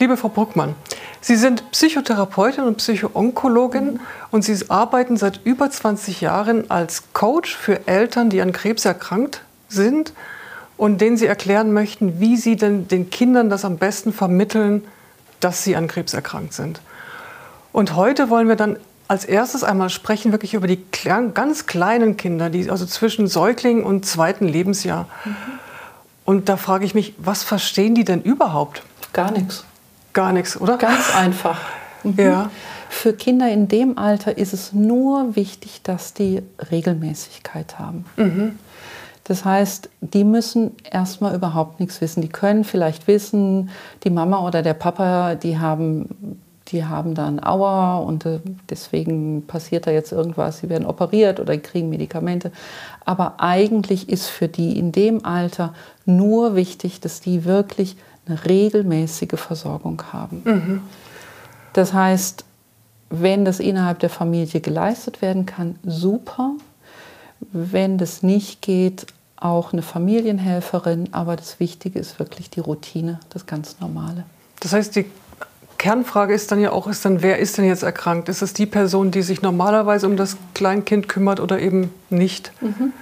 Liebe Frau Bruckmann, Sie sind Psychotherapeutin und Psychoonkologin mhm. und Sie arbeiten seit über 20 Jahren als Coach für Eltern, die an Krebs erkrankt sind und denen Sie erklären möchten, wie Sie denn den Kindern das am besten vermitteln, dass sie an Krebs erkrankt sind. Und heute wollen wir dann als erstes einmal sprechen wirklich über die ganz kleinen Kinder, die also zwischen Säugling und zweiten Lebensjahr. Mhm. Und da frage ich mich, was verstehen die denn überhaupt? Gar nichts. Gar nichts, oder? Ganz einfach. Mhm. Ja. Für Kinder in dem Alter ist es nur wichtig, dass die Regelmäßigkeit haben. Mhm. Das heißt, die müssen erstmal überhaupt nichts wissen. Die können vielleicht wissen, die Mama oder der Papa, die haben, die haben da ein Auer und äh, deswegen passiert da jetzt irgendwas, sie werden operiert oder kriegen Medikamente. Aber eigentlich ist für die in dem Alter nur wichtig, dass die wirklich eine regelmäßige Versorgung haben. Mhm. Das heißt, wenn das innerhalb der Familie geleistet werden kann, super. Wenn das nicht geht, auch eine Familienhelferin. Aber das Wichtige ist wirklich die Routine, das ganz Normale. Das heißt, die Kernfrage ist dann ja auch, ist dann, wer ist denn jetzt erkrankt? Ist es die Person, die sich normalerweise um das Kleinkind kümmert oder eben nicht? Mhm.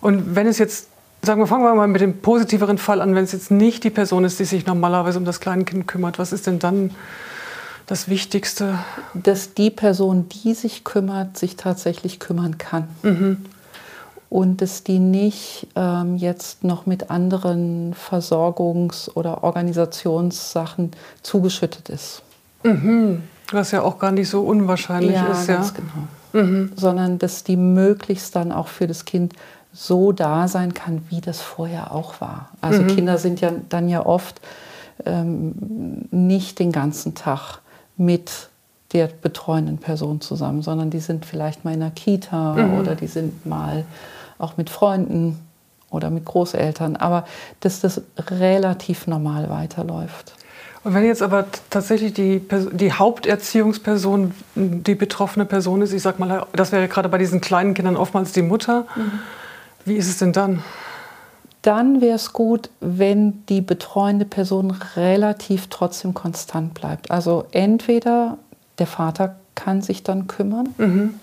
Und wenn es jetzt Sagen wir, fangen wir mal mit dem positiveren Fall an, wenn es jetzt nicht die Person ist, die sich normalerweise um das Kleinkind kümmert. Was ist denn dann das Wichtigste? Dass die Person, die sich kümmert, sich tatsächlich kümmern kann. Mhm. Und dass die nicht ähm, jetzt noch mit anderen Versorgungs- oder Organisationssachen zugeschüttet ist. Mhm. Was ja auch gar nicht so unwahrscheinlich ja, ist. Ganz ja, genau. Mhm. Sondern dass die möglichst dann auch für das Kind so da sein kann, wie das vorher auch war. Also mhm. Kinder sind ja dann ja oft ähm, nicht den ganzen Tag mit der betreuenden Person zusammen, sondern die sind vielleicht mal in der Kita mhm. oder die sind mal auch mit Freunden oder mit Großeltern, aber dass das relativ normal weiterläuft. Und wenn jetzt aber tatsächlich die, die Haupterziehungsperson die betroffene Person ist, ich sag mal, das wäre gerade bei diesen kleinen Kindern oftmals die Mutter, mhm. Wie ist es denn dann? Dann wäre es gut, wenn die betreuende Person relativ trotzdem konstant bleibt. Also entweder der Vater kann sich dann kümmern mhm.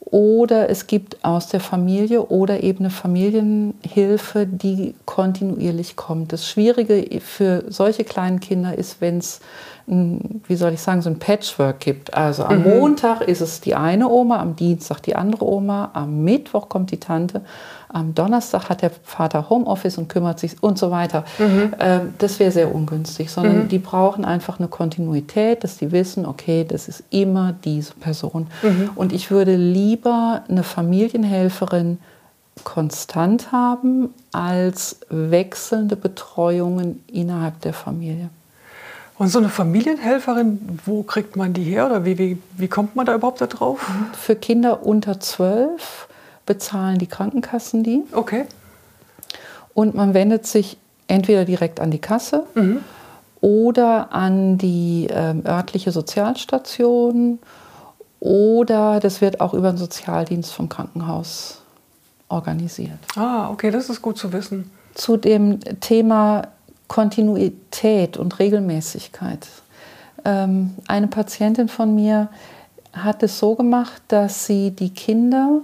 oder es gibt aus der Familie oder eben eine Familienhilfe, die kontinuierlich kommt. Das Schwierige für solche kleinen Kinder ist, wenn es wie soll ich sagen, so ein Patchwork gibt. Also am mhm. Montag ist es die eine Oma, am Dienstag die andere Oma, am Mittwoch kommt die Tante, am Donnerstag hat der Vater Homeoffice und kümmert sich und so weiter. Mhm. Ähm, das wäre sehr ungünstig, sondern mhm. die brauchen einfach eine Kontinuität, dass die wissen, okay, das ist immer diese Person. Mhm. Und ich würde lieber eine Familienhelferin konstant haben als wechselnde Betreuungen innerhalb der Familie. Und so eine Familienhelferin, wo kriegt man die her oder wie, wie, wie kommt man da überhaupt da drauf? Für Kinder unter zwölf bezahlen die Krankenkassen die. Okay. Und man wendet sich entweder direkt an die Kasse mhm. oder an die ähm, örtliche Sozialstation oder das wird auch über den Sozialdienst vom Krankenhaus organisiert. Ah, okay, das ist gut zu wissen. Zu dem Thema Kontinuität und Regelmäßigkeit. Ähm, eine Patientin von mir hat es so gemacht, dass sie die Kinder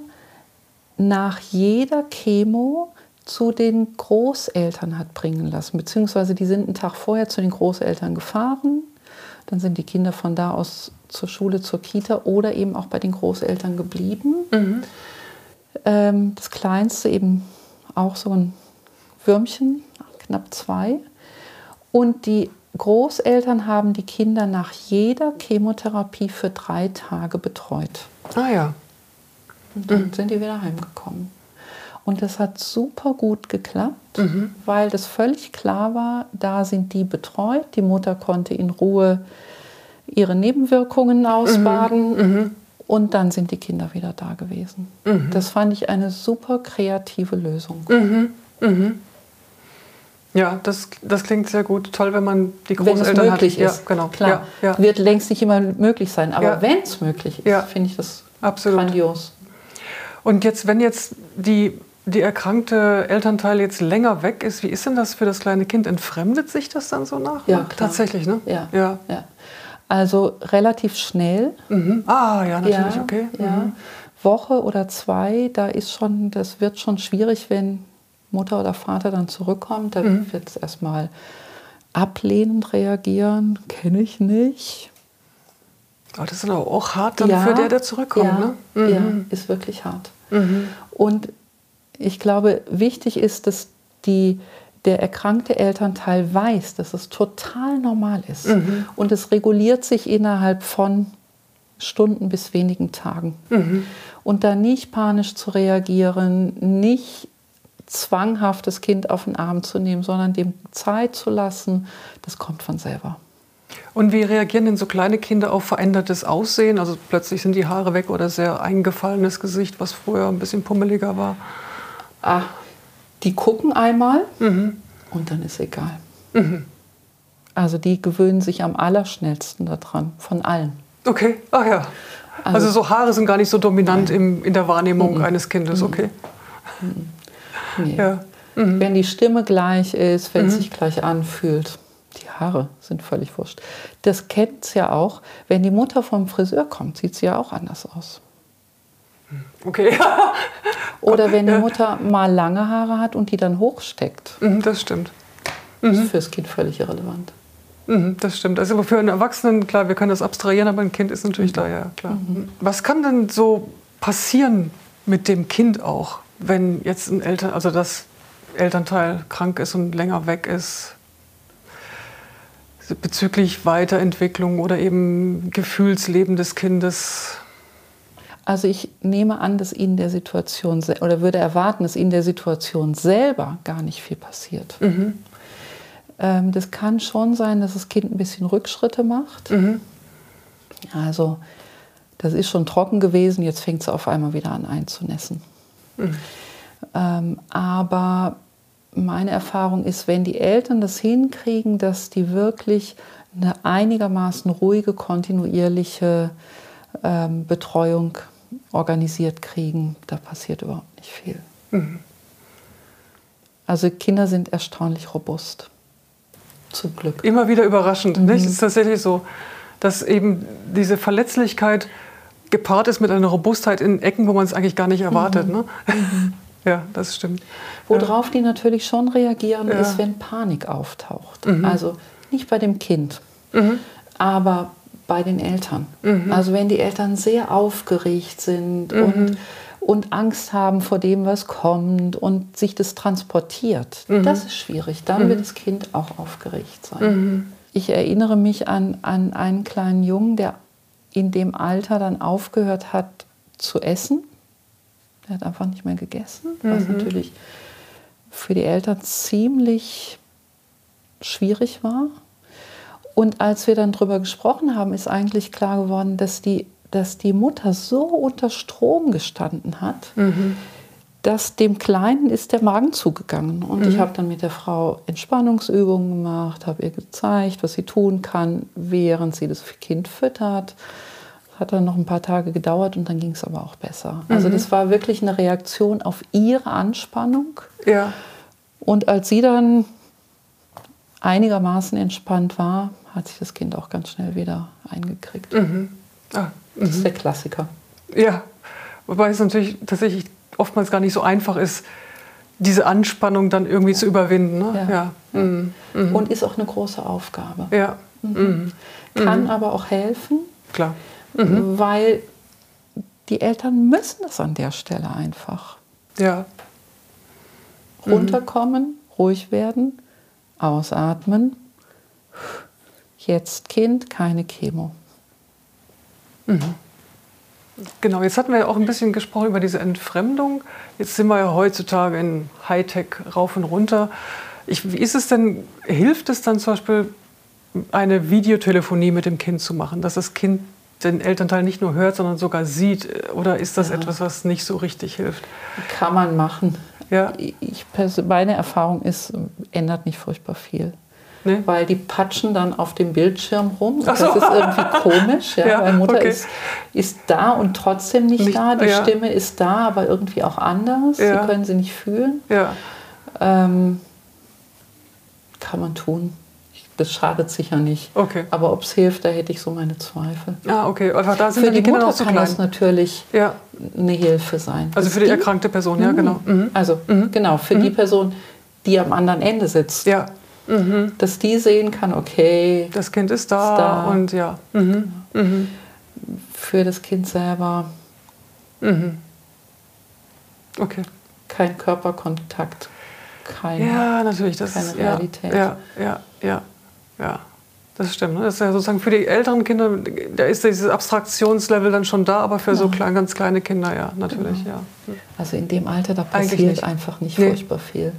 nach jeder Chemo zu den Großeltern hat bringen lassen, beziehungsweise die sind einen Tag vorher zu den Großeltern gefahren, dann sind die Kinder von da aus zur Schule, zur Kita oder eben auch bei den Großeltern geblieben. Mhm. Ähm, das Kleinste eben auch so ein Würmchen, knapp zwei. Und die Großeltern haben die Kinder nach jeder Chemotherapie für drei Tage betreut. Ah ja. Und dann mhm. sind die wieder heimgekommen. Und das hat super gut geklappt, mhm. weil das völlig klar war, da sind die betreut. Die Mutter konnte in Ruhe ihre Nebenwirkungen ausbaden. Mhm. mhm. Und dann sind die Kinder wieder da gewesen. Mhm. Das fand ich eine super kreative Lösung. Mhm. Ja, das, das klingt sehr gut. Toll, wenn man die Großeltern wenn es möglich hat. ist. Ja, genau. Klar, ja, ja. wird längst nicht immer möglich sein. Aber wenn es möglich ist, finde ich das Absolut. grandios. Und jetzt, wenn jetzt die die erkrankte Elternteil jetzt länger weg ist, wie ist denn das für das kleine Kind? Entfremdet sich das dann so nach? Ja, klar. Tatsächlich, ne? Ja. ja. ja. Also relativ schnell. Mhm. Ah, ja, natürlich, okay. Mhm. Woche oder zwei, da ist schon, das wird schon schwierig, wenn Mutter oder Vater dann zurückkommt. Da mhm. wird es erstmal ablehnend reagieren, kenne ich nicht. Aber das ist aber auch hart dann ja, für der, der zurückkommt, ja, ne? Mhm. Ja, ist wirklich hart. Mhm. Und ich glaube, wichtig ist, dass die, der erkrankte Elternteil weiß, dass es total normal ist. Mhm. Und es reguliert sich innerhalb von Stunden bis wenigen Tagen. Mhm. Und da nicht panisch zu reagieren, nicht zwanghaft das Kind auf den Arm zu nehmen, sondern dem Zeit zu lassen, das kommt von selber. Und wie reagieren denn so kleine Kinder auf verändertes Aussehen? Also plötzlich sind die Haare weg oder sehr eingefallenes Gesicht, was früher ein bisschen pummeliger war. Ah, die gucken einmal mhm. und dann ist egal. Mhm. Also die gewöhnen sich am allerschnellsten daran, von allen. Okay, ach ja. Also, also so Haare sind gar nicht so dominant im, in der Wahrnehmung mhm. eines Kindes, okay. Mhm. Nee. Ja. Mhm. Wenn die Stimme gleich ist, wenn es sich gleich anfühlt. Die Haare sind völlig wurscht. Das kennt es ja auch. Wenn die Mutter vom Friseur kommt, sieht sie ja auch anders aus. Okay. Oder wenn die Mutter mal lange Haare hat und die dann hochsteckt. Mhm, das stimmt. Das ist fürs Kind völlig irrelevant. Mhm, das stimmt. Also für einen Erwachsenen, klar, wir können das abstrahieren, aber ein Kind ist natürlich mhm. da, ja klar. Mhm. Was kann denn so passieren mit dem Kind auch, wenn jetzt ein Eltern, also das Elternteil krank ist und länger weg ist? Bezüglich Weiterentwicklung oder eben Gefühlsleben des Kindes? Also ich nehme an, dass Ihnen der Situation oder würde erwarten, dass Ihnen der Situation selber gar nicht viel passiert. Mhm. Ähm, das kann schon sein, dass das Kind ein bisschen Rückschritte macht. Mhm. Also das ist schon trocken gewesen, jetzt fängt es auf einmal wieder an einzunässen. Mhm. Ähm, aber meine Erfahrung ist, wenn die Eltern das hinkriegen, dass die wirklich eine einigermaßen ruhige, kontinuierliche ähm, Betreuung organisiert kriegen, da passiert überhaupt nicht viel. Mhm. Also Kinder sind erstaunlich robust. Zum Glück. Immer wieder überraschend. Mhm. Nicht? Es ist tatsächlich so, dass eben diese Verletzlichkeit gepaart ist mit einer Robustheit in Ecken, wo man es eigentlich gar nicht erwartet. Mhm. Ne? Mhm. Ja, das stimmt. Worauf ja. die natürlich schon reagieren, ja. ist, wenn Panik auftaucht. Mhm. Also nicht bei dem Kind, mhm. aber bei den Eltern. Mhm. Also wenn die Eltern sehr aufgeregt sind und, und Angst haben vor dem, was kommt und sich das transportiert, das ist schwierig. Dann wird das Kind auch aufgeregt sein. Ich erinnere mich an, an einen kleinen Jungen, der in dem Alter dann aufgehört hat zu essen. Er hat einfach nicht mehr gegessen, was mhm. natürlich für die Eltern ziemlich schwierig war. Und als wir dann darüber gesprochen haben, ist eigentlich klar geworden, dass die, dass die Mutter so unter Strom gestanden hat, mhm. dass dem Kleinen ist der Magen zugegangen. Und mhm. ich habe dann mit der Frau Entspannungsübungen gemacht, habe ihr gezeigt, was sie tun kann, während sie das Kind füttert. Hat dann noch ein paar Tage gedauert und dann ging es aber auch besser. Also mhm. das war wirklich eine Reaktion auf ihre Anspannung. Ja. Und als sie dann einigermaßen entspannt war, hat sich das Kind auch ganz schnell wieder eingekriegt. Mhm. Ah, das ist mhm. der Klassiker. Ja, wobei es natürlich tatsächlich oftmals gar nicht so einfach ist, diese Anspannung dann irgendwie ja. zu überwinden. Ne? Ja. ja. Mhm. mhm. Und ist auch eine große Aufgabe. Ja. Mhm. Kann aber auch helfen, Klar. Weil die Eltern müssen das an der Stelle einfach. Ja. Runterkommen, ruhig werden, ausatmen Jetzt Kind, keine Chemo. Mhm. Genau, jetzt hatten wir ja auch ein bisschen gesprochen über diese Entfremdung. Jetzt sind wir ja heutzutage in Hightech rauf und runter. Ich, wie ist es denn, hilft es dann zum Beispiel, eine Videotelefonie mit dem Kind zu machen, dass das Kind den Elternteil nicht nur hört, sondern sogar sieht? Oder ist das ja. etwas, was nicht so richtig hilft? Kann man machen. Ja. Ich, meine Erfahrung ist, ändert nicht furchtbar viel. nee. weil die patschen dann auf dem Bildschirm rum. So. Das ist irgendwie komisch, ja, ja weil Mutter okay. ist, ist da und trotzdem nicht, nicht da. Die ja. Stimme ist da, aber irgendwie auch anders. Ja. Sie können sie nicht fühlen. Ja. Ähm, kann man tun. Das schadet sicher nicht. Okay. Aber ob es hilft, da hätte ich so meine Zweifel. Ah, okay. Einfach da sind für die, die Kinder Mutter kann das natürlich ja. eine Hilfe sein. Also für die erkrankte Person, ja, genau. Mhm. Also mhm. genau, für mhm. die Person, die am anderen Ende sitzt. Ja. Mhm. Dass die sehen kann, okay. Das Kind ist da, ist da. und ja. Mhm. Genau. Mhm. Für das Kind selber. Okay. Kein Körperkontakt. Keine, ja, natürlich. Das keine ist, Realität. Ja, ja, ja. Ja, das stimmt. Ne? Das ist ja sozusagen für die älteren Kinder, da ist dieses Abstraktionslevel dann schon da, aber für ja. so klein, ganz kleine Kinder, ja, natürlich, genau. ja. Also in dem Alter, da passiert nicht. einfach nicht nee. furchtbar viel.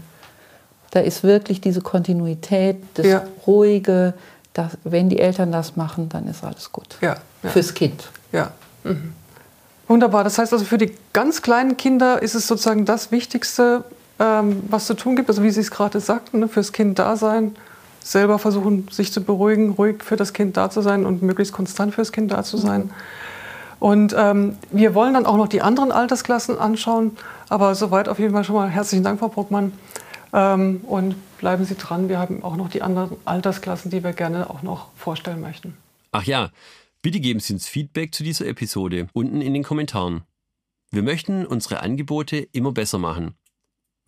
Da ist wirklich diese Kontinuität, das ja. Ruhige, das, wenn die Eltern das machen, dann ist alles gut. Ja, ja. Fürs Kind. Ja. Mhm. Wunderbar. Das heißt also, für die ganz kleinen Kinder ist es sozusagen das Wichtigste, ähm, was zu tun gibt. Also wie Sie es gerade sagten, ne? fürs Kind da sein, selber versuchen, sich zu beruhigen, ruhig für das Kind da zu sein und möglichst konstant für das Kind da zu sein. Und ähm, wir wollen dann auch noch die anderen Altersklassen anschauen. Aber soweit auf jeden Fall schon mal herzlichen Dank, Frau Bruckmann. Ähm, und bleiben Sie dran. Wir haben auch noch die anderen Altersklassen, die wir gerne auch noch vorstellen möchten. Ach ja, bitte geben Sie uns Feedback zu dieser Episode unten in den Kommentaren. Wir möchten unsere Angebote immer besser machen.